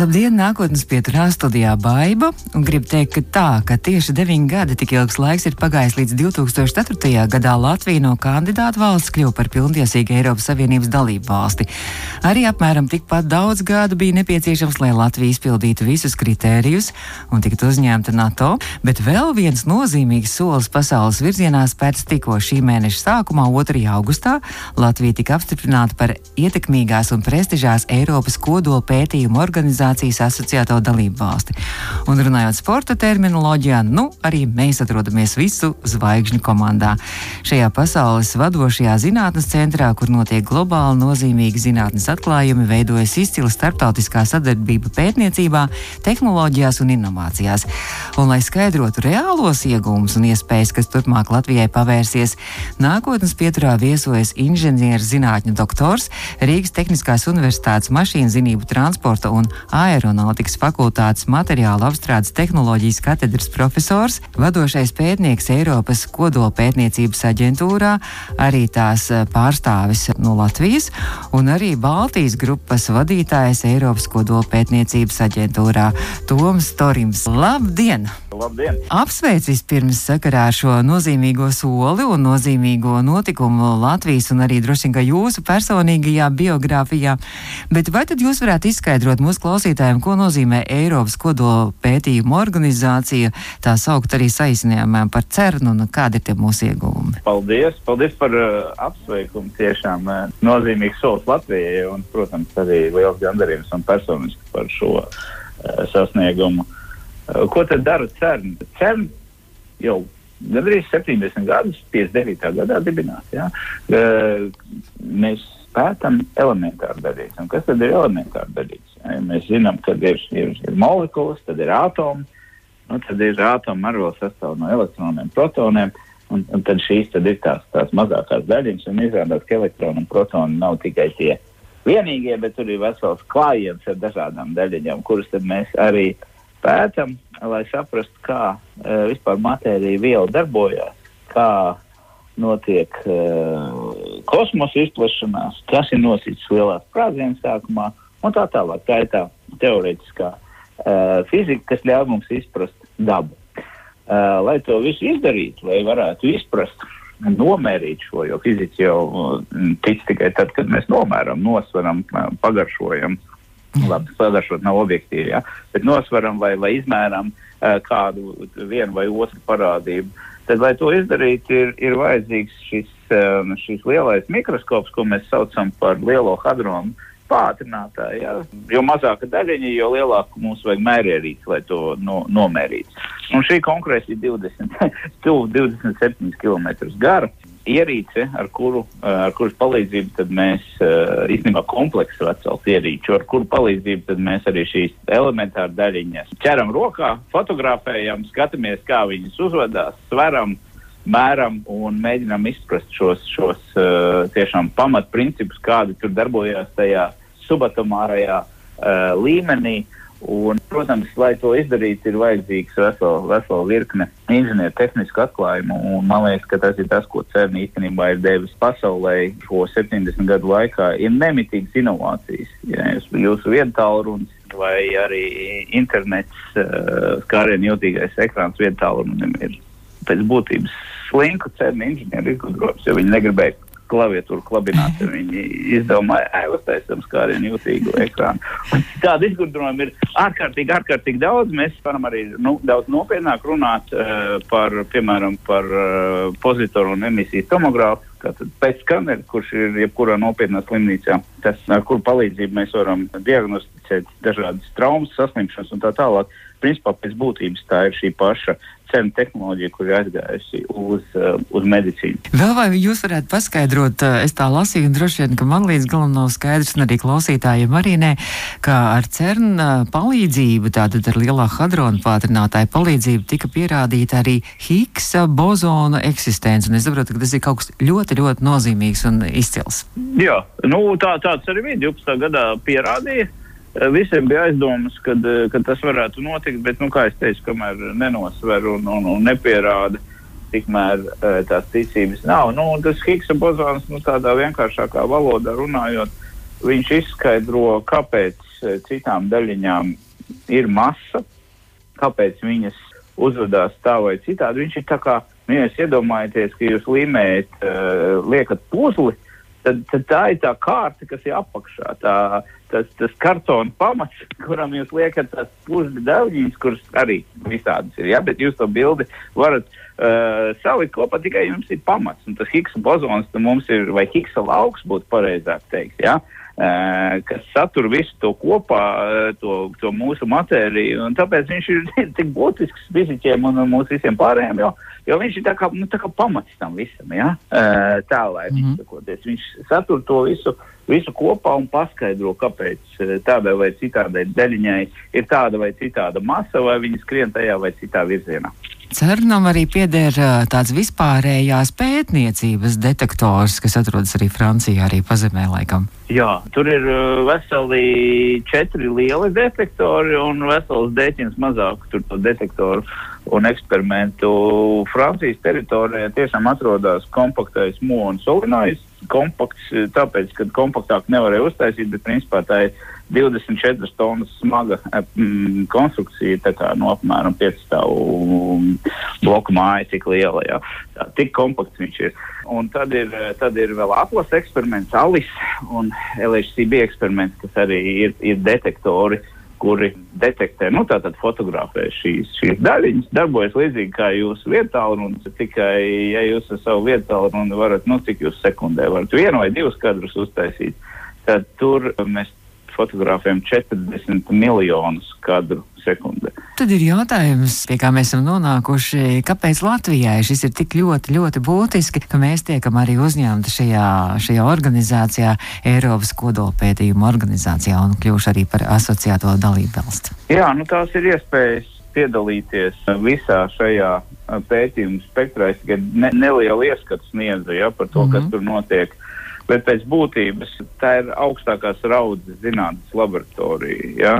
Labdien, nākotnes pieturā studijā Baiba. Gribu teikt, ka tā, ka tieši 9 gadi tik ilgs laiks ir pagājis līdz 2004. gadā Latvija no kandidāta valsts kļuva par pilntiesīgu Eiropas Savienības dalību valsti. Arī apmēram tikpat daudz gadu bija nepieciešams, lai Latvija izpildītu visus kritērijus un tiktu uzņemta NATO, bet vēl viens nozīmīgs solis pasaules virzienā spērts tikko šī mēneša sākumā, 2. augustā, Latvija tika apstiprināta par ietekmīgās un prestižās Eiropas kodola pētījumu organizāciju organizācijas asociēto dalību valsti. Un runājot sporta terminoloģijā, nu arī mēs atrodamies visu zvaigžņu komandā. Šajā pasaules vadošajā zinātnes centrā, kur notiek globāli nozīmīgi zinātnes atklājumi, veidojas izcila starptautiskā sadarbība pētniecībā, tehnoloģijās un inovācijās. Un, lai skaidrotu reālos iegūmus un iespējas, kas turpmāk Latvijai pavērsies, nākotnes pieturā viesojas inženierzinātņu doktors Rīgas Tehniskās Universitātes mašīnu zinību transporta un aeronautikas fakultātes materiāla apstrādes tehnoloģijas katedras profesors, vadošais pētnieks Eiropas kodola pētniecības aģentūrā, arī tās eh, pārstāvis no Latvijas, un arī Baltijas grupas vadītājs Eiropas kodola pētniecības aģentūrā Toms Torims. Labdien! Labdien! Apsveicis pirms sakarā ar šo nozīmīgo soli un nozīmīgo notikumu Latvijas un arī droši vien jūsu personīgajā biogrāfijā. Bet vai tad jūs varētu izskaidrot mūsu klausītājiem? ko nozīmē Eiropas kodola pētījuma organizācija, tā saukt arī saīsinājumā par CERN un kādi ir tie mūsu ieguvumi? Paldies! Paldies par uh, apsveikumu! Tiešām uh, nozīmīgs solis Latvijai un, protams, arī liels gandarījums un personiski par šo uh, sasniegumu. Uh, ko tad dara CERN? CERN jau gandrīz 70 gadus, 59. gadā dibināts. Ja? Uh, mēs pētām elementāru darījumu. Kas tad ir elementāri darījums? Ja, mēs zinām, ka ir, ir, ir molekulas, tad ir atomi, nu, tad ir atomi ar vēl sastāv no elektroniem, protoniem. Un, un tad šīs tad ir tās, tās mazākās daļiņas, un izrādās, ka elektroni un protoni nav tikai tie vienīgie, bet tur ir vesels klājiens ar dažādām daļiņām, kuras mēs arī pētām, lai saprastu, kā uh, vispār matērija viela darbojas, kā notiek uh, kosmosa izplešanās, kas ir nosīts lielās sprādzienu sākumā, un tā tālāk. Tā ir tā teorētiskā uh, fizika, kas ļauj mums izprast dabu. Uh, lai to visu izdarītu, lai varētu izprast, nomērīt šo, jo fiziķi jau tic tikai tad, kad mēs nomēram, nosveram, pagaršojam. Labi, pagaršot nav objektīvi, ja? bet nosveram vai, vai izmēram uh, kādu vienu vai otru parādību. Tad, lai to izdarītu, ir, ir vajadzīgs šis, um, šis lielais mikroskops, ko mēs saucam par lielo hadronu pātrinātāji. Ja? Jo mazāka daļiņa, jo lielāku mums vajag mērierīci, lai to no, nomērītu. Un šī konkrēti ir 20, 27 km gara ierīce, ar, kuru, ar kuras palīdzību mēs īstenībā kompleksu vecelt ierīču, ar kuru palīdzību mēs arī šīs elementāras daļiņas ķeram rokā, fotografējam, skatāmies, kā viņas uzvedās, sveram mēram un mēģinām izprast šos, šos uh, tiešām pamatprincipus, kādi tur darbojās tajā subatomārajā līmenī. Un, protams, lai to izdarītu, ir vajadzīgs vesela, vesela virkne inženieru tehnisku atklājumu. Man liekas, ka tas ir tas, ko CERN īstenībā ir devis pasaulē šo 70 gadu laikā. Ir nemitīgas inovācijas. Ja jūsu viedtālrunis vai arī internets, uh, skārienu jūtīgais ekrāns viedtālrunim ir pēc būtības slinku CERN inženieru izgudrojums, jo viņi negribēja klaviatūru klabināt. Viņi izdomāja, ka uztaisām skārienu jūtīgu ekrānu. Tādu izgudrojumu ir ārkārtīgi, ārkārtīgi daudz. Mēs varam arī nu, daudz nopietnāk runāt uh, par, piemēram, par uh, pozitoru un emisiju tomogrāfu. Tātad pēc skanera, kurš ir jebkurā nopietnā slimnīcā, tas, ar kuru palīdzību mēs varam diagnosticēt dažādas traumas, saslimšanas un tā tālāk. Principā pēc būtības tā ir šī paša cenu tehnoloģija, kur ir aizgājusi uz, uh, uz medicīnu. Vēl vai jūs varētu paskaidrot, uh, es tā lasīju, un droši vien, ka man līdz galam nav skaidrs, un arī klausītājiem arī nē, ka ar CERN uh, palīdzību, tātad ar lielā hadrona pātrinātāju palīdzību, tika pierādīta arī Higsa bozona eksistence, un es saprotu, ka tas ir kaut kas ļoti, ļoti nozīmīgs un izcils. Jā, nu, tā, tāds arī bija 12. gadā pierādīja. Visiem bija aizdomas, kad, kad tas varētu notikt, bet, nu, kā jau teicu, kamēr nenosver un, un, un nepierāda, tikmēr tās ticības nav. Nu, tas Higgs bozons, nu, tādā vienkāršākā valodā runājot, viņš izskaidro, kāpēc citām daļiņām ir masa, kāpēc viņas uzvedās tā vai citādi. Viņš ir tā kā, nu, ja jūs iedomājaties, ka jūs līmējat, uh, liekat puzli, uh, tad, tad tā ir tā kārta, kas ir apakšā. Tā, tas, tas kartona pamats, kuram jūs liekat tās pusdi daļiņas, kuras arī visādas ir. Ja? Bet jūs to bildi varat uh, salikt kopā tikai jums ir pamats. Un tas Higgs bozons mums ir, vai Higgs lauks būtu pareizāk teikt. Ja? Uh, kas satur visu to kopā, to, to mūsu matēriju. Tāpēc viņš ir tik būtisks fizikiem un mums visiem pārējiem, jo, jo viņš ir tā kā, nu, tā kā pamats tam visam. Ja? Tā lai mm -hmm. sakoties, viņš satur to visu, visu kopā un paskaidro, kāpēc tādai vai citādai daļiņai ir tāda vai citāda masa, vai viņa skrien tajā vai citā virzienā. CERNam arī pieder tāds vispārējās pētniecības detektors, kas atrodas arī Francijā, arī pazemē laikam. Jā, tur ir veseli četri lieli detektori un vesels dēķins mazāk tur to detektoru un eksperimentu. Francijas teritorijā tiešām atrodas kompaktais mūns solinājs. Kompakts tāpēc, ka kompaktāk nevarēja uztaisīt, bet principā tā ir 24 tonnas smaga mm, konstrukcija, tā kā no apmēram 5 stāvu bloku māja, cik liela. Jā. Tā, tik kompakts viņš ir. Un tad ir, tad ir vēl atlases eksperiments, ALICE un LHCB eksperiments, kas arī ir, ir detektori, kuri detektē, nu tātad fotografē šīs, šīs daļiņas, darbojas līdzīgi kā jūsu vietālrunis, tikai, ja jūs ar savu vietālruni varat, nu cik jūs sekundē varat vienu vai divus kadrus uztaisīt, tad tur mēs fotogrāfiem 40 miljonus kadru sekundē. Tad ir jautājums, pie kā mēs esam nonākuši, kāpēc Latvijai šis ir tik ļoti, ļoti būtiski, ka mēs tiekam arī uzņemti šajā, šajā organizācijā, Eiropas kodolpētījuma organizācijā un kļuvuši arī par asociēto dalību valsti. Jā, nu tās ir iespējas piedalīties visā šajā pētījuma spektrā. Es tikai ne, nelielu ieskatu sniedzu ja, par to, mm -hmm. kas mhm. tur notiek bet pēc būtības tā ir augstākās raudzes zinātnes laboratorija. Ja?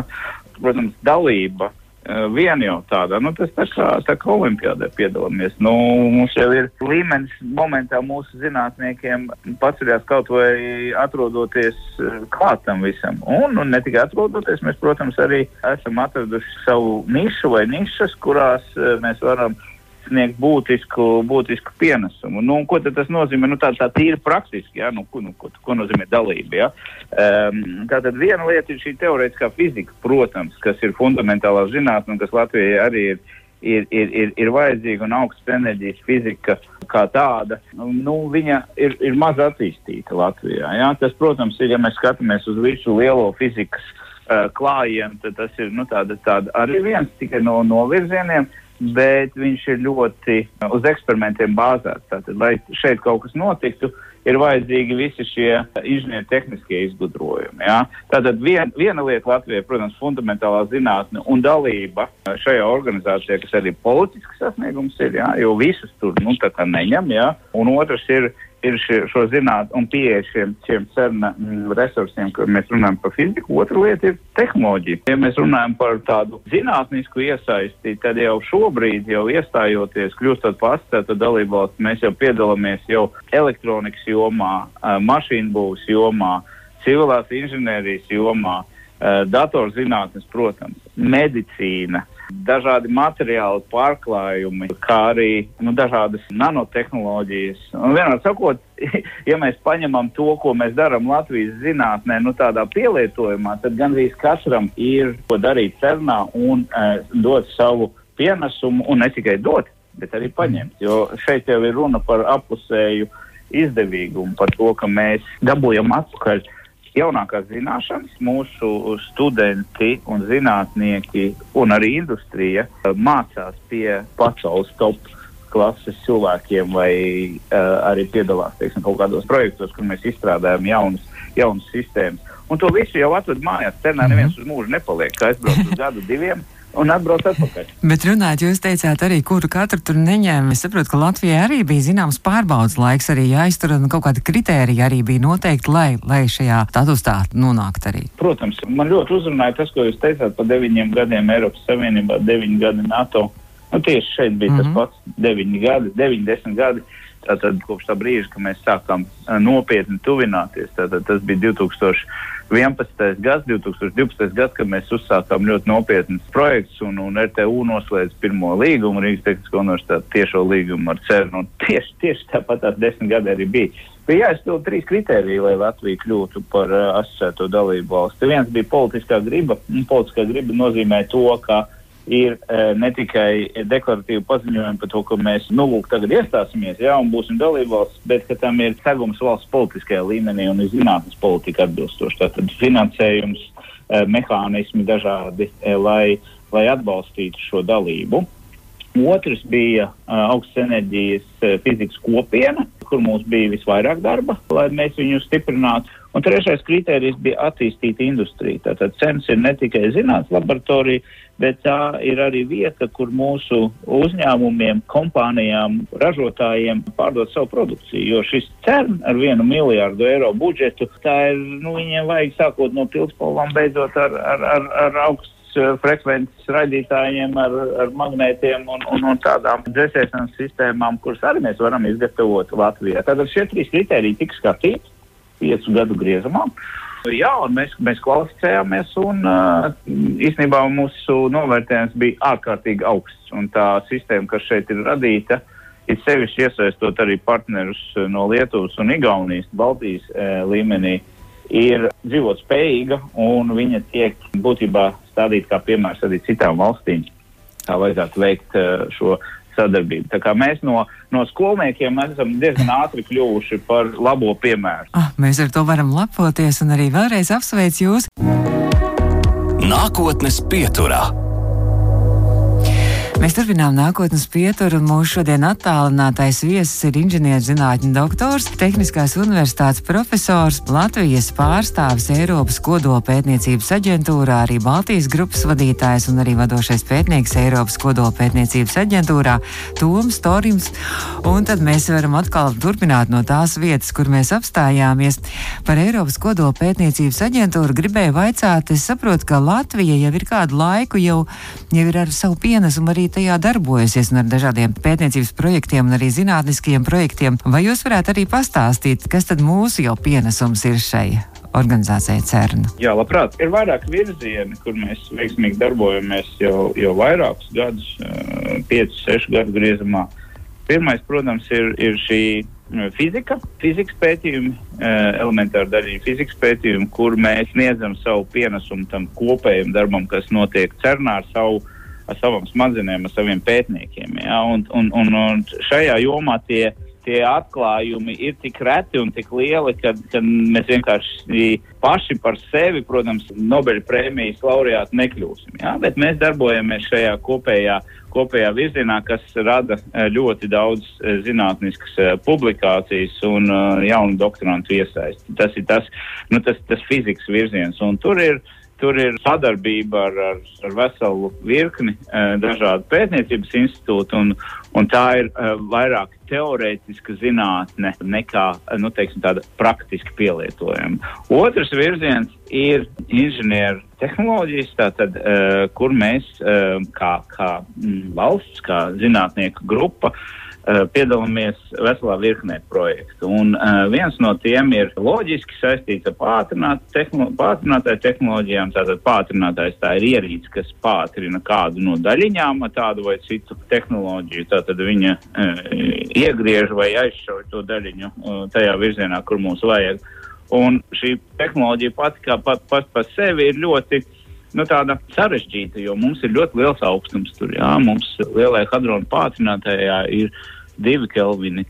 Protams, dalība uh, viena jau tāda, nu tas tā kā, tā kā olimpiādē piedalāmies. Nu, mums jau ir līmenis momentā mūsu zinātniekiem paceļās kaut vai atrodoties uh, klāt tam visam. Un, un ne tikai atrodoties, mēs, protams, arī esam atraduši savu nišu vai nišas, kurās uh, mēs varam sniegt būtisku, būtisku pienesumu. Nu, ko tas nozīmē? Nu, tā, tā tīri praktiski, ja? nu, ko, nu, ko, ko nozīmē dalība. Ja? Um, tātad viena lieta ir šī teorētiskā fizika, protams, kas ir fundamentālā zinātne un kas Latvijai arī ir. Ir, ir, ir, ir vajadzīga un augsta enerģijas fizika kā tāda. Nu, viņa ir, ir maz attīstīta Latvijā. Ja? Tas, protams, ir, ja mēs skatāmies uz visu lielo fizikas uh, klājienu, tad tas ir nu, tāda, tāda arī viens tikai no, no virzieniem bet viņš ir ļoti uz eksperimentiem bāzēts. Tātad, lai šeit kaut kas notiktu, ir vajadzīgi visi šie inženieru tehniskie izgudrojumi. Ja? Tātad vien, viena lieta Latvijai, protams, fundamentālā zinātne un dalība šajā organizācijā, kas arī politisks sasniegums ir, ja? jo visus tur nu, neņem. Ja? Un otrs ir ir šie, šo zinātnē un pieeja šiem, šiem CERN mm, resursiem, kad mēs runājam par fiziku. Otra lieta ir tehnoloģija. Ja mēs runājam par tādu zinātnisku iesaisti, tad jau šobrīd, jau iestājoties, kļūstot par asociētu dalību valsts, mēs jau piedalāmies jau elektronikas jomā, mašīnu būvs jomā, civilās inženierijas jomā, datorzinātnes, protams, medicīna dažādi materiāli pārklājumi, kā arī nu, dažādas nanotehnoloģijas. Un vienmēr sakot, ja mēs paņemam to, ko mēs darām Latvijas zinātnē, nu, tādā pielietojumā, tad gandrīz katram ir ko darīt cernā un e, dot savu pienesumu, un ne tikai dot, bet arī paņemt. Jo šeit jau ir runa par apusēju izdevīgumu, par to, ka mēs dabūjam atpakaļ jaunākās zināšanas, mūsu studenti un zinātnieki un arī industrija eh, mācās pie pasaules top klases cilvēkiem vai uh, arī piedalās teiksim, kaut kādos projektos, kur mēs izstrādājam jaunas, jaunas sistēmas. Un to visu jau atved mājās. Cenā neviens uz mūžu nepaliek, kā aizbraukt uz gadu, diviem un atbrauc atpakaļ. Bet runājot, jūs teicāt arī, kuru katru tur neņēma. Es saprotu, ka Latvijai arī bija zināms pārbaudas laiks, arī jāiztur un kaut kāda kritērija arī bija noteikti, lai, lai šajā statusā nonākt arī. Protams, man ļoti uzrunāja tas, ko jūs teicāt par deviņiem gadiem Eiropas Savienībā, deviņi gadi NATO. Nu, tieši šeit bija mm -hmm. tas mhm. pats - deviņi gadi, deviņi, desmit gadi. Tātad kopš tā brīža, kad mēs sākām nopietni tuvināties, tātad tas bija 2000. 11. gads, 2012. gads, kad mēs uzsākām ļoti nopietnas projekts un, un RTU noslēdz pirmo līgumu, Rīgas Tehnisko universitāti tiešo līgumu ar CERN. Tieši, tieši tāpat tās desmit gadi arī bija. Bija jāizpild trīs kritēriji, lai Latvija kļūtu par uh, asociēto dalību valsti. Viens bija politiskā griba, un politiskā griba nozīmē to, ka uh, ir uh, ne tikai deklaratīvi paziņojumi par to, ka mēs nu, lūk, tagad iestāsimies jā, un būsim dalībvalsts, bet ka tam ir segums valsts politiskajā līmenī un ir zinātnes politika atbilstoši. Tātad finansējums, uh, mehānismi dažādi, uh, lai, lai atbalstītu šo dalību. Otrs bija uh, augstas enerģijas uh, fizikas kopiena, kur mums bija visvairāk darba, lai mēs viņu stiprinātu. Un trešais kriterijs bija attīstīta industrija. Tātad CEMS ir ne tikai zinātnīs laboratorija, bet tā ir arī vieta, kur mūsu uzņēmumiem, kompānijām, ražotājiem pārdot savu produkciju. Jo šis CERN ar vienu miljārdu eiro budžetu, tā ir, nu, viņiem vajag sākot no pilspalvām, beidzot ar, ar, ar, ar augsts uh, frekvences raidītājiem, ar, ar magnētiem un, un, un tādām dzēsēšanas sistēmām, kuras arī mēs varam izgatavot Latvijā. Tātad šie trīs kriteriji tika skatīti piecu gadu griezumā. Jā, un mēs, mēs kvalificējāmies, un uh, īstenībā mūsu novērtējums bija ārkārtīgi augsts. Tā sistēma, kas šeit ir radīta, ir sevišķi iesaistot arī partnerus no Lietuvas un Igaunijas, Baltijas uh, līmenī, ir dzīvot spējīga, un viņa tiek būtībā stādīta kā piemērs arī citām valstīm. Tā vajadzētu veikt uh, šo sadarbību. Tā kā mēs no, no skolniekiem esam diezgan ātri kļuvuši par labo piemēru. Ah, mēs ar to varam lepoties un arī vēlreiz apsveic jūs. Nākotnes pieturā. Mēs turpinām nākotnes pieturu, mūsu šodien attālinātais viesis ir inženierzinātņu doktors, Tehniskās universitātes profesors, Latvijas pārstāvis Eiropas kodolpētniecības aģentūrā, arī Baltijas grupas vadītājs un arī vadošais pētnieks Eiropas kodolpētniecības aģentūrā Toms Torims. Un tad mēs varam atkal turpināt no tās vietas, kur mēs apstājāmies. Par Eiropas kodolpētniecības aģentūru gribēju vaicāt, es saprotu, ka Latvija jau ir kādu laiku jau, jau ir ar savu pienesumu arī tajā darbojusies un ar dažādiem pētniecības projektiem un arī zinātniskiem projektiem. Vai jūs varētu arī pastāstīt, kas tad mūsu jau pienesums ir šai organizācijai CERN? Jā, labprāt. Ir vairāk virzieni, kur mēs veiksmīgi darbojamies jau, jau vairākus gadus, 5, 6 gadu griezumā. Pirmais, protams, ir, ir šī fizika, fizikas pētījumi, elementāra daļiņa fizikas pētījumi, kur mēs sniedzam savu pienesumu tam kopējam darbam, kas notiek CERNā ar savu ar savām smadzenēm, ar saviem pētniekiem. Ja? Un, un, un, un šajā jomā tie, tie atklājumi ir tik reti un tik lieli, ka, ka mēs vienkārši paši par sevi, protams, Nobeļa prēmijas laureāti nekļūsim. Ja? Bet mēs darbojamies šajā kopējā, kopējā virzienā, kas rada ļoti daudz zinātniskas publikācijas un jaunu doktorantu iesaisti. Tas ir tas, nu, tas, tas fizikas virziens. Un tur ir Tur ir sadarbība ar, ar, ar veselu virkni uh, dažādu pētniecības institūtu, un, un tā ir uh, vairāk teorētiska zinātne nekā nu, teiksim, tāda praktiski pielietojama. Otrs virziens ir inženieru tehnoloģijas, tātad, kur mēs kā, kā mm, valsts, kā zinātnieku grupa, uh, Eh, piedalāmies veselā virknē projektu. Un, uh, viens no tiem ir loģiski saistīts ar pātrināt tehno, pātrinātāju tehnoloģijām. Tātad pātrinātājs tā ir ierīce, kas pātrina kādu no daļiņām ar tādu vai citu tehnoloģiju. Tātad viņa uh, iegriež vai aizšauj to daļiņu uh, tajā virzienā, kur mums vajag. Un šī tehnoloģija pati kā pat, pat par sevi ir ļoti nu, tāda sarežģīta, jo mums ir ļoti liels augstums tur. Jā. Mums lielajā hadrona pātrinātājā ir divi kelvini.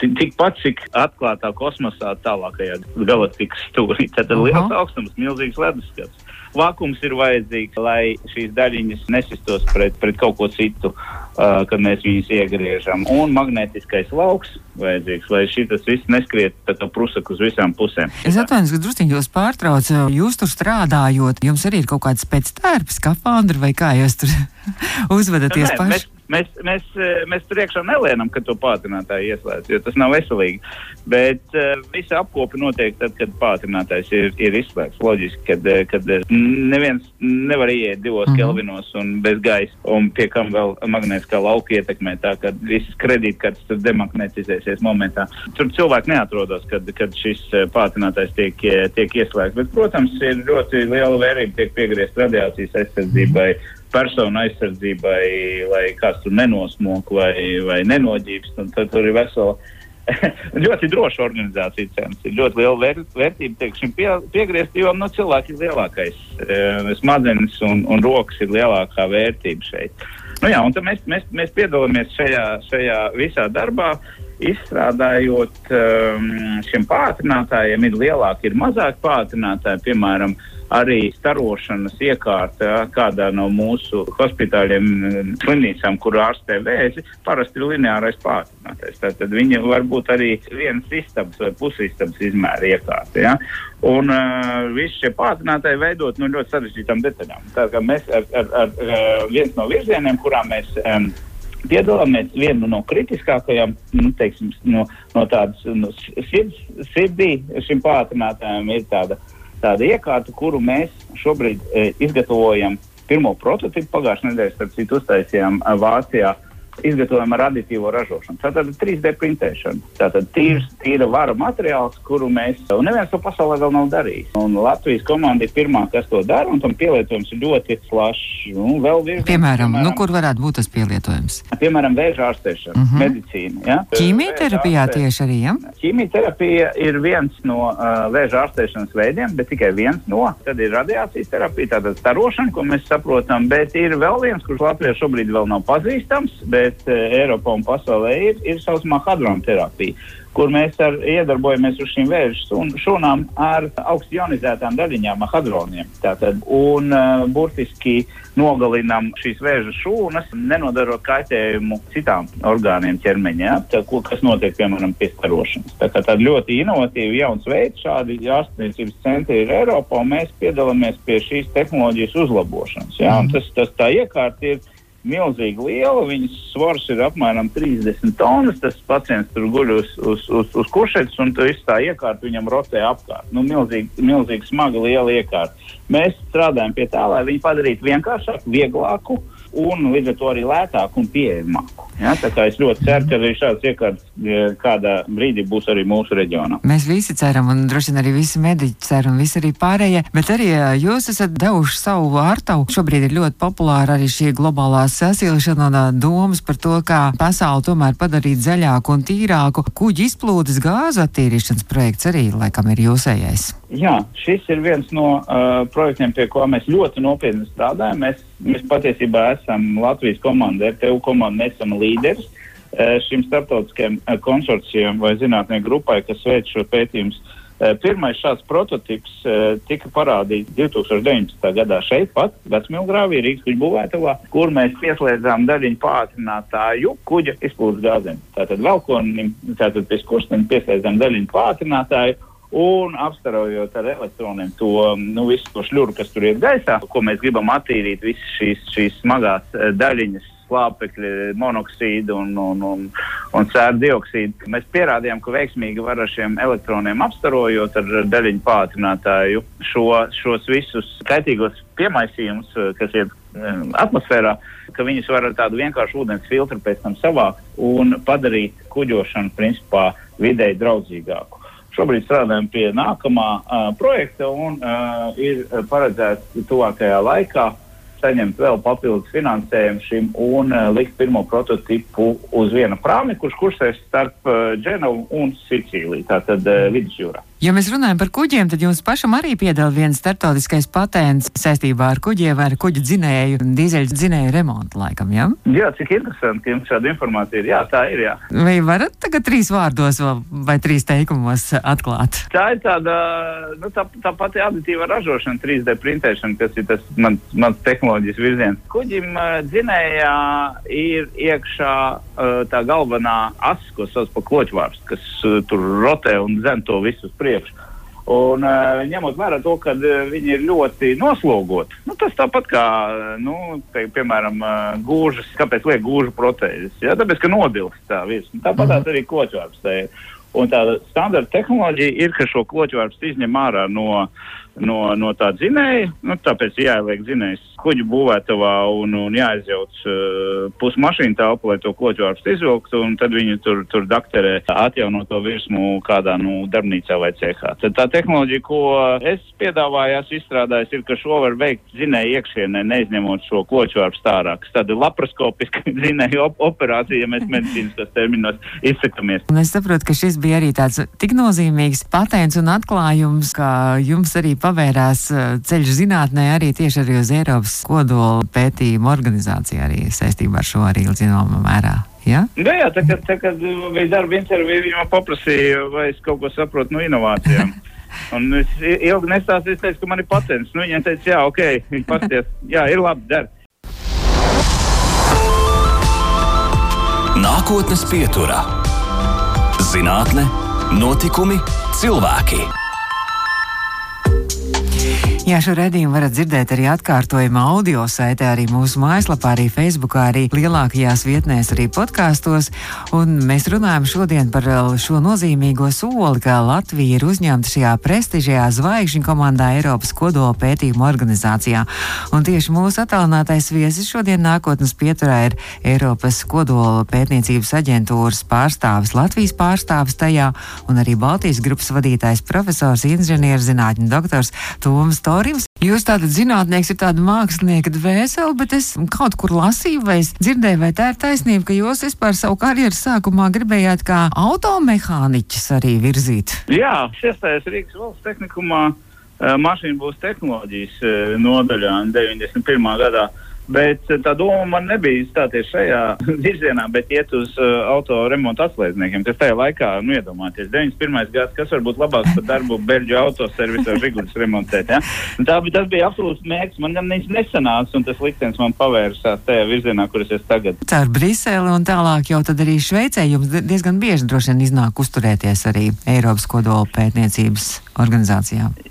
Tikpat cik atklātā kosmosā tālākajā galaktikas stūrī. Tad ir liels augstums, milzīgs leduskapis. Vakums ir vajadzīgs, lai šīs daļiņas nesistos pret, pret kaut ko citu, uh, kad mēs viņus iegriežam. Un magnētiskais lauks vajadzīgs, lai šis viss neskriet prusak uz visām pusēm. Es atvainojos, ka drusciņi jūs pārtraucu. Jūs tur strādājot, jums arī ir kaut kāds pēctērps, skafandri vai kā jūs tur uzvedaties paši? mēs, mēs, mēs, eh, mēs tur iekšā nelienam, ka to pātrinātāju ieslēdz, jo tas nav veselīgi. Bet uh, visa apkope notiek tad, kad pātrinātājs ir, ir izslēgts. Loģiski, kad, eh, kad neviens nevar ieiet divos mm. -hmm. kelvinos un bez gaisa, un pie kam vēl magnētiskā lauka ietekmē tā, ka visas kredītkartes tur demagnetizēsies momentā. Tur cilvēki neatrodas, kad, kad šis pātrinātājs tiek, tiek ieslēgts. Bet, protams, ir ļoti liela vērība tiek piegriezt radiācijas aizsardzībai. Personu aizsardzībai, lai kāds tur nenosmok vai, vai nenoģības. un Tad tur ir vesela ļoti droša organizācija. Cenas. Ir ļoti liela vēr, vērtība tiek šim pie, piegriezt, jo nu, cilvēks ir lielākais. E, smadzenes un, un rokas ir lielākā vērtība šeit. Nu, jā, mēs, mēs, mēs piedalāmies šajā, šajā visā darbā. Izstrādājot um, šiem pātrinātājiem, ir lielāki, ir mazāki pātrinātāji, piemēram, arī starošanas iekārta kādā no mūsu hospitāļiem, mm, slimnīcām, kur ārstē vēzi, parasti ir lineārais pātrinātais. Tad viņi var būt arī vienas istabas vai pusistabas izmēra iekārta. Ja. Un uh, visi šie pātrinātāji veidot no ļoti sarežģītām detaļām. Tā kā mēs ar, ar, ar, viens no virzieniem, kurā mēs um, piedalāmies vienu no kritiskākajām, nu, teiksim, no, no tādas no sirds, sirdī šim pātrinātājam ir tāda, tāda iekārta, kuru mēs šobrīd e, izgatavojam. Pirmo prototipu pagājušajā nedēļā, starp citu, uztaisījām e, Vācijā. Izgatavojam ar aditīvo ražošanu. Tātad 3D printēšana. Tātad tīrs, tīra vara materiāls, kuru mēs, neviens to pasaulē vēl nav darījis. Un Latvijas komanda ir pirmā, kas to dara, un tam pielietojums ir ļoti plašs. Un vēl virziens, Piemēram, nu, kur varētu būt tas pielietojums? piemēram vēža ārstēšana, uh Mhm. -huh. medicīna. Ja? Ķīmijterapijā tieši arī, ja? Ķīmijterapija ir viens no uh, vēža ārstēšanas veidiem, bet tikai viens no. Tad ir radiācijas terapija, tātad starošana, ko mēs saprotam, bet ir vēl viens, kurš Latvijā šobrīd vēl nav pazīstams, bet uh, Eiropā un pasaulē ir, ir saucamā hadronterapija kur mēs ar, iedarbojamies uz šīm vēža šūnām ar augstu ionizētām daļiņām, hadroniem. Tātad, un uh, burtiski nogalinam šīs vēža šūnas, nenodarot kaitējumu citām orgāniem ķermeņā, tā, ko, kas notiek, piemēram, pie starošanas. Tā kā tāda ļoti inovatīva jauns veids, šādi ārstniecības centri ir Eiropā, un mēs piedalāmies pie šīs tehnoloģijas uzlabošanas. Ja? Un Tas, tas tā iekārta ir milzīgi liela. Viņas svars ir apmēram 30 tonnas. Tas pacients tur guļ uz, uz, uz, uz kušetes, un tur viss tā iekārta viņam rotē apkārt. Nu, milzīgi, milzīgi smaga, liela iekārta. Mēs strādājam pie tā, lai viņu padarītu vienkāršāku, vieglāku un līdz ar to arī lētāku un pieejamāku. Ja? Tā kā es ļoti ceru, ka arī šāds iekārts kādā brīdī būs arī mūsu reģionā. Mēs visi ceram, un droši vien arī visi mediķi cer, un visi arī pārējie. Bet arī jūs esat devuši savu vārtavu. Šobrīd ir ļoti populāra arī šī globālā sasilšana un domas par to, kā pasauli tomēr padarīt zaļāku un tīrāku. Kuģi izplūdes gāzu attīrīšanas projekts arī laikam ir jūsējais. Jā, šis ir viens no uh, projektiem, pie kā mēs ļoti nopietni strādājam. Mēs, mēs patiesībā esam Latvijas komanda, RTU komanda, mēs esam līderis uh, šim starptautiskajam uh, konsorcijam vai zinātnieku grupai, kas veic šo pētījumu. Uh, pirmais šāds prototyps tika parādīts 2019. gadā šeit pat, Vecmilgrāvī, Rīgas kuģa būvētavā, kur mēs pieslēdzām daļiņu pātrinātāju kuģa izplūdes gāzēm. Tātad velkonim, tātad pie skursteņa pieslēdzām daļiņu pātrinātāju un apstarojot ar elektroniem to nu, visu to šļuru, kas tur ir gaisā, ko mēs gribam attīrīt, visas šīs, šīs smagās eh, daļiņas, slāpekļi, monoksīdu un, un, un, un sēra dioksīdu. Mēs pierādījām, ka veiksmīgi var ar šiem elektroniem apstarojot ar daļiņu pātrinātāju šo, šos visus kaitīgos piemaisījumus, eh, kas ir eh, atmosfērā, ka viņus var ar tādu vienkāršu ūdens filtru pēc tam savākt un padarīt kuģošanu principā videi draudzīgāku. Šobrīd strādājam pie nākamā uh, projekta un uh, ir paredzēts tuvākajā laikā saņemt vēl papildus finansējumu šim un uh, likt pirmo prototipu uz viena prāmi, kurš kursēs starp uh, Dženevu un Sicīliju, tātad uh, vidusjūrā. Ja mēs runājam par kuģiem, tad jums pašam arī piedāvā viens startautiskais patents saistībā ar kuģiem ar kuģu dzinēju, dīzeļu dzinēju remontu laikam? Ja? Jā, cik interesanti, ka jums šāda informācija ir. Jā, tā ir, jā. Vai varat tagad trīs vārdos vai, trīs teikumos atklāt? Tā ir tāda, nu, tā, tā pati aditīva ražošana, 3D printēšana, kas ir tas mans, mans tehnoloģijas virziens. Kuģim dzinējā ir iekšā tā galvenā as, ko sauc par kloķvārstu, kas tur rotē un zem to visu uz priekšu priekšu. Un, uh, ņemot vērā to, ka uh, viņi ir ļoti noslogoti, nu, tas tāpat kā, nu, pie, piemēram, uh, gūžas, kāpēc liek gūžu protēzes? Ja? Tāpēc, ka nodilst tā virsma. Tāpat mm -hmm. arī kloķvārps. Un tā standarta tehnoloģija ir, ka šo kloķvārpu izņem ārā no, no, no tā dzinēja. Nu, tāpēc jāieliek dzinējs kuģu būvētavā un, un jāizjauc uh, pusmašīnu telpu, lai to kloķvārstu izvilktu, un tad viņi tur, tur dakterē atjauno to virsmu kādā nu, darbnīcā vai cehā. Tad tā tehnoloģija, ko es piedāvāju, esmu izstrādājis, ir, ka šo var veikt zinēju iekšienē, neizņemot šo kloķvārstu ārā. Tāda laparoskopiska zinēju op operācija, ja mēs medicīnas terminos izsakamies. Un es saprotu, ka šis bija arī tāds tik nozīmīgs patents un atklājums, ka jums arī pavērās ceļš zinātnē arī tieši arī uz Eiropas kodola pētījuma organizācija arī saistībā ar šo arī zināmā mērā. Ja? Jā, jā, tā, kad, tā, kad bija darba intervija, viņa man paprasīja, vai es kaut ko saprotu no inovācijām. Un es ilgi nestāstīju, es teicu, ka man ir patents. Nu, viņa teica, jā, ok, viņa pasties, jā, ir labi, der. Nākotnes pieturā - zinātne, notikumi, cilvēki. Jā, šo redzējumu varat dzirdēt arī atkārtojumā audio saitē, arī mūsu mājaslapā, arī Facebookā, arī lielākajās vietnēs, arī podkāstos. Un mēs runājam šodien par šo nozīmīgo soli, ka Latvija ir uzņemta šajā prestižajā zvaigžņu komandā Eiropas kodola pētījuma organizācijā. Un tieši mūsu attālinātais viesis šodien nākotnes pieturā ir Eiropas kodola pētniecības aģentūras pārstāvis, Latvijas pārstāvis tajā, un arī Baltijas grupas vadītājs profesors, inženierzinātņu doktors Toms Tors. Rims. Jūs tātad zinātnieks ir tāda mākslinieka dvēsele, bet es kaut kur lasīju vai dzirdēju, vai tā ir taisnība, ka jūs vispār savu karjeras sākumā gribējāt kā automehāniķis arī virzīt. Jā, iestājos Rīgas valsts tehnikumā mašīnu būs tehnoloģijas nodaļā 91. gadā. Bet eh, tā doma man nebija stāties šajā virzienā, bet iet uz uh, auto remontu atslēdzniekiem, kas tajā laikā, nu, iedomājieties, 91. gads, kas var būt labāks par darbu Beļģu autoservisā Žigulis remontēt. Ja? Un tā, tas bija absolūts mērķis. Man gan viņš nesanāca, un tas liktenis man pavērsās tajā virzienā, kur es esmu tagad. Caur Briseli un tālāk jau tad arī Šveicē jums diezgan bieži droši vien iznāk uzturēties arī Eiropas kodola pētniecības organizācijām.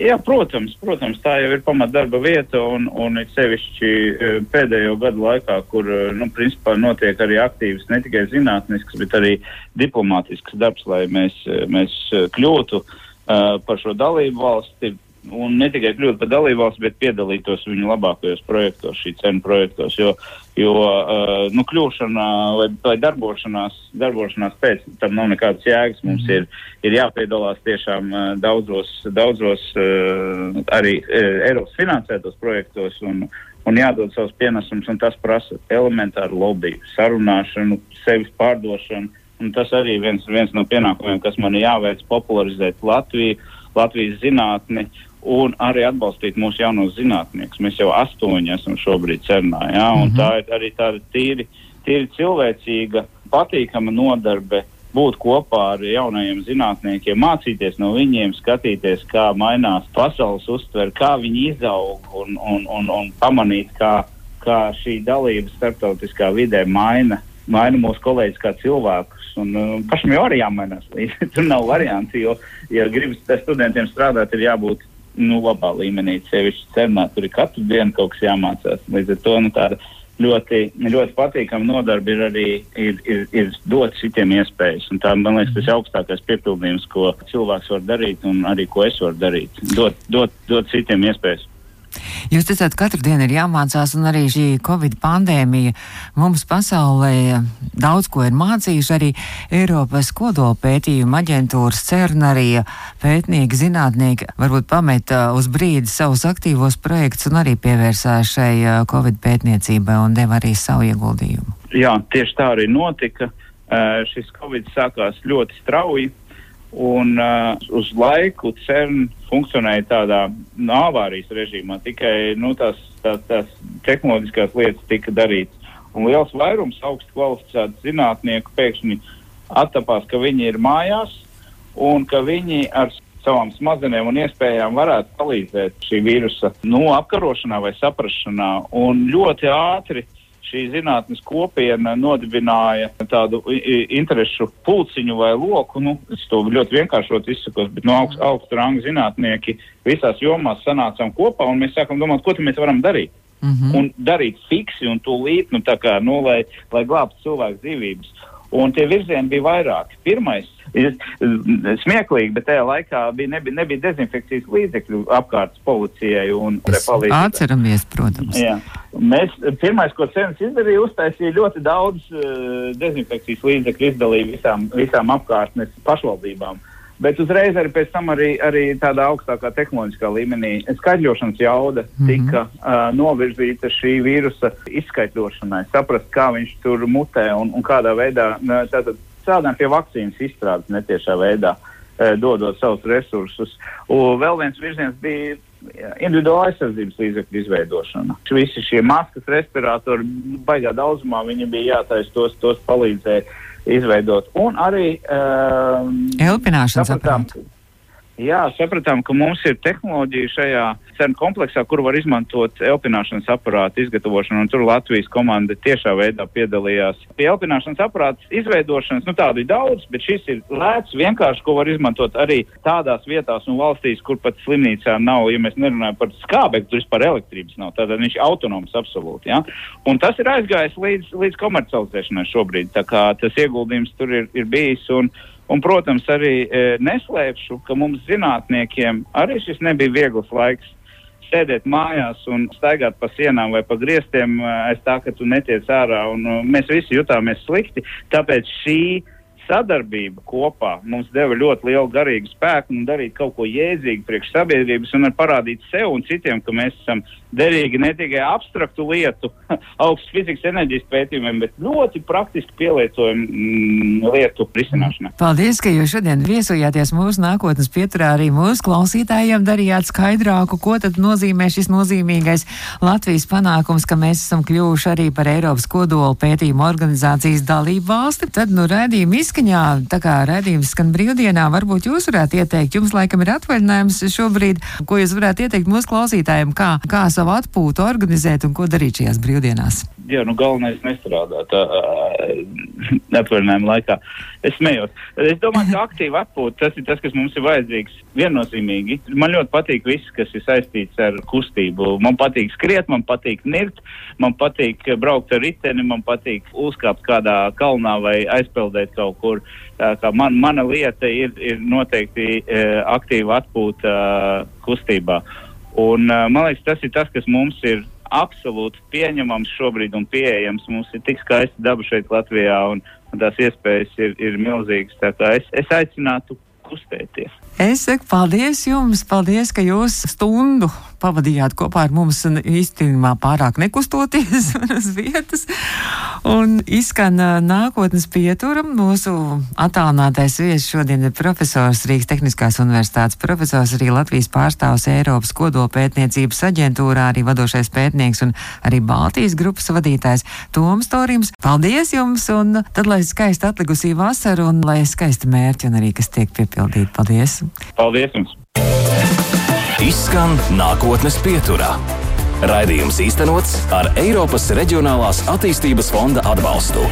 Jā, protams, protams, tā jau ir pamatdarba vieta un, un it sevišķi e, pēdējo gadu laikā, kur, e, nu, principā notiek arī aktīvs ne tikai zinātnisks, bet arī diplomātisks darbs, lai mēs, e, mēs kļūtu uh, par šo dalību valsti, un ne tikai kļūt par dalībvalsts, bet piedalītos viņu labākajos projektos, šī cenu projektos. Jo, jo uh, nu, kļūšana vai, vai darbošanās, darbošanās pēc tam nav nekādas jēgas. Mums mm. ir, ir jāpiedalās tiešām uh, daudzos, daudzos uh, arī Eiropas finansētos projektos. Un, Un jādod savus pienesumus, un tas prasa elementāru lobby, sarunāšanu, sevis pārdošanu. Un tas arī viens, viens no pienākumiem, kas man ir jāveic, popularizēt Latviju, Latvijas zinātni un arī atbalstīt mūsu jaunos zinātniekus. Mēs jau astoņi esam šobrīd cernā, ja? un mm -hmm. tā ir arī tāda tīri, tīri cilvēcīga, patīkama nodarbe būt kopā ar jaunajiem zinātniekiem, mācīties no viņiem, skatīties, kā mainās pasaules uztver, kā viņi izaug un, un, un, un pamanīt, kā, kā šī dalība starptautiskā vidē maina, maina mūsu kolēģis kā cilvēkus. Un, uh, pašam jau arī jāmainās. Tur nav variantu, jo, ja gribas studentiem strādāt, ir jābūt nu, labā līmenī. Sevišķi cernā tur ir katru dienu kaut kas jāmācās. Līdz ar to nu, tāda ļoti, ļoti patīkama nodarbe ir arī ir, ir, ir dot citiem iespējas. Un tā, man liekas, tas ir augstākais piepildījums, ko cilvēks var darīt un arī ko es varu darīt. Dot, dot, dot citiem iespējas. Jūs teicāt, ka katru dienu ir jāmācās, un arī šī Covid pandēmija mums pasaulē daudz ko ir mācījuši. Arī Eiropas kodola pētījuma aģentūras CERN arī pētnieki, zinātnieki varbūt pameta uz brīdi savus aktīvos projektus un arī pievērsās šai Covid pētniecībai un deva arī savu ieguldījumu. Jā, tieši tā arī notika. Uh, šis Covid sākās ļoti strauji. Un uh, uz laiku CERN funkcionēja tādā nu, avārijas režīmā, tikai nu, tās, tās, tās tehnoloģiskās lietas tika darītas. Un liels vairums augstu kvalificētu zinātnieku pēkšņi attapās, ka viņi ir mājās un ka viņi ar savām smadzenēm un iespējām varētu palīdzēt šī vīrusa nu, apkarošanā vai saprašanā. Un ļoti ātri šī zinātnes kopiena nodibināja tādu interešu pulciņu vai loku. Nu, es to ļoti vienkāršot izsakos, bet no augst, augstu rangu zinātnieki visās jomās sanācām kopā un mēs sākam domāt, ko mēs varam darīt. Mm -hmm. Un darīt fiksi un tūlīt, nu, kā, nu, lai, lai glābtu cilvēku dzīvības. Un tie virzieni bija vairāki. Pirmais ir smieklīgi, bet tajā laikā bija, nebija, nebija dezinfekcijas līdzekļu apkārt policijai un palīdzībai. Atceramies, protams. Jā. Mēs, pirmais, ko Cenas izdarīja, uztaisīja ļoti daudz uh, dezinfekcijas līdzekļu izdalīja visām, visām apkārtnes pašvaldībām. Bet uzreiz arī pēc tam arī, arī tādā augstākā tehnoloģiskā līmenī skaidrošanas jauda mm -hmm. tika uh, novirzīta šī vīrusa izskaidrošanai, saprast, kā viņš tur mutē un, un kādā veidā tātad strādājam pie vakcīnas izstrādes netiešā veidā, uh, dodot savus resursus. Un vēl viens virziens bija individuāla aizsardzības līdzekļu izveidošana. Visi šie maskas, respiratori, baigā daudzumā viņi bija jātaisa, tos, tos palīdzēja izveidot. Un arī um, elpināšanas aparātu. Jā, sapratām, ka mums ir tehnoloģija šajā CERN kompleksā, kur var izmantot elpināšanas aparātu izgatavošanu, un tur Latvijas komanda tiešā veidā piedalījās. Pie elpināšanas aparātu izveidošanas, nu tādu ir daudz, bet šis ir lēts, vienkārši, ko var izmantot arī tādās vietās un valstīs, kur pat slimnīcā nav, ja mēs nerunājam par skābekli, tur vispār elektrības nav, tātad viņš ir autonoms absolūti. Ja? Un tas ir aizgājis līdz, līdz komercializēšanai šobrīd, tā kā tas ieguldījums tur ir, ir bijis. Un, Un, protams, arī e, neslēpšu, ka mums zinātniekiem arī šis nebija viegls laiks sēdēt mājās un staigāt pa sienām vai pa griestiem e, aiz tā, ka tu netiec ārā. Un, uh, mēs visi jutāmies slikti. Tāpēc šī sadarbība kopā mums deva ļoti lielu garīgu spēku un darīt kaut ko jēdzīgu priekš sabiedrības un parādīt sev un citiem, ka mēs esam derīgi ne tikai abstraktu lietu, augstu fizikas enerģijas pētījumiem, bet ļoti praktiski pielietojumu mm, lietu risināšanai. Paldies, ka jūs šodien viesojāties mūsu nākotnes pieturā arī mūsu klausītājiem, darījāt skaidrāku, ko tad nozīmē šis nozīmīgais Latvijas panākums, ka mēs esam kļuvuši arī par Eiropas kodola pētījumu organizācijas dalību valsti. Tad, nu, redzījumi izskaņā, tā kā redzījums skan brīvdienā, varbūt jūs varētu ieteikt, jums laikam ir atvaļinājums šobrīd, ko jūs varētu ieteikt mūsu klausītājiem, kā, kā savu atpūtu organizēt un ko darīt šajās brīvdienās? Jā, nu galvenais nestrādāt atvaļinājuma laikā. Es smējos. Es domāju, ka aktīva atpūta tas ir tas, kas mums ir vajadzīgs viennozīmīgi. Man ļoti patīk viss, kas ir saistīts ar kustību. Man patīk skriet, man patīk nirt, man patīk braukt ar riteni, man patīk uzkāpt kādā kalnā vai aizpeldēt kaut kur. Man, mana lieta ir, ir noteikti uh, aktīva atpūta uh, kustībā. Un, uh, man liekas, tas ir tas, kas mums ir absolūti pieņemams šobrīd un pieejams. Mums ir tik skaista daba šeit Latvijā un, un tās iespējas ir, ir milzīgas. Es, es aicinātu kustēties. Es saku paldies jums, paldies, ka jūs stundu pavadījāt kopā ar mums īstenībā pārāk nekustoties uz vietas. Un izskan nākotnes pietura. Mūsu attālinātais viesis šodien ir profesors Rīgas Tehniskās universitātes profesors, arī Latvijas pārstāvs Eiropas kodolpētniecības aģentūrā, arī vadošais pētnieks un arī Baltijas grupas vadītājs Toms Torims. Paldies jums un tad, lai skaisti atlikusī vasara un lai skaisti mērķi un arī kas tiek piepildīti. Paldies! Paldies jums! Izskan nākotnes pieturā. Raidījums īstenots ar Eiropas Reģionālās attīstības fonda atbalstu.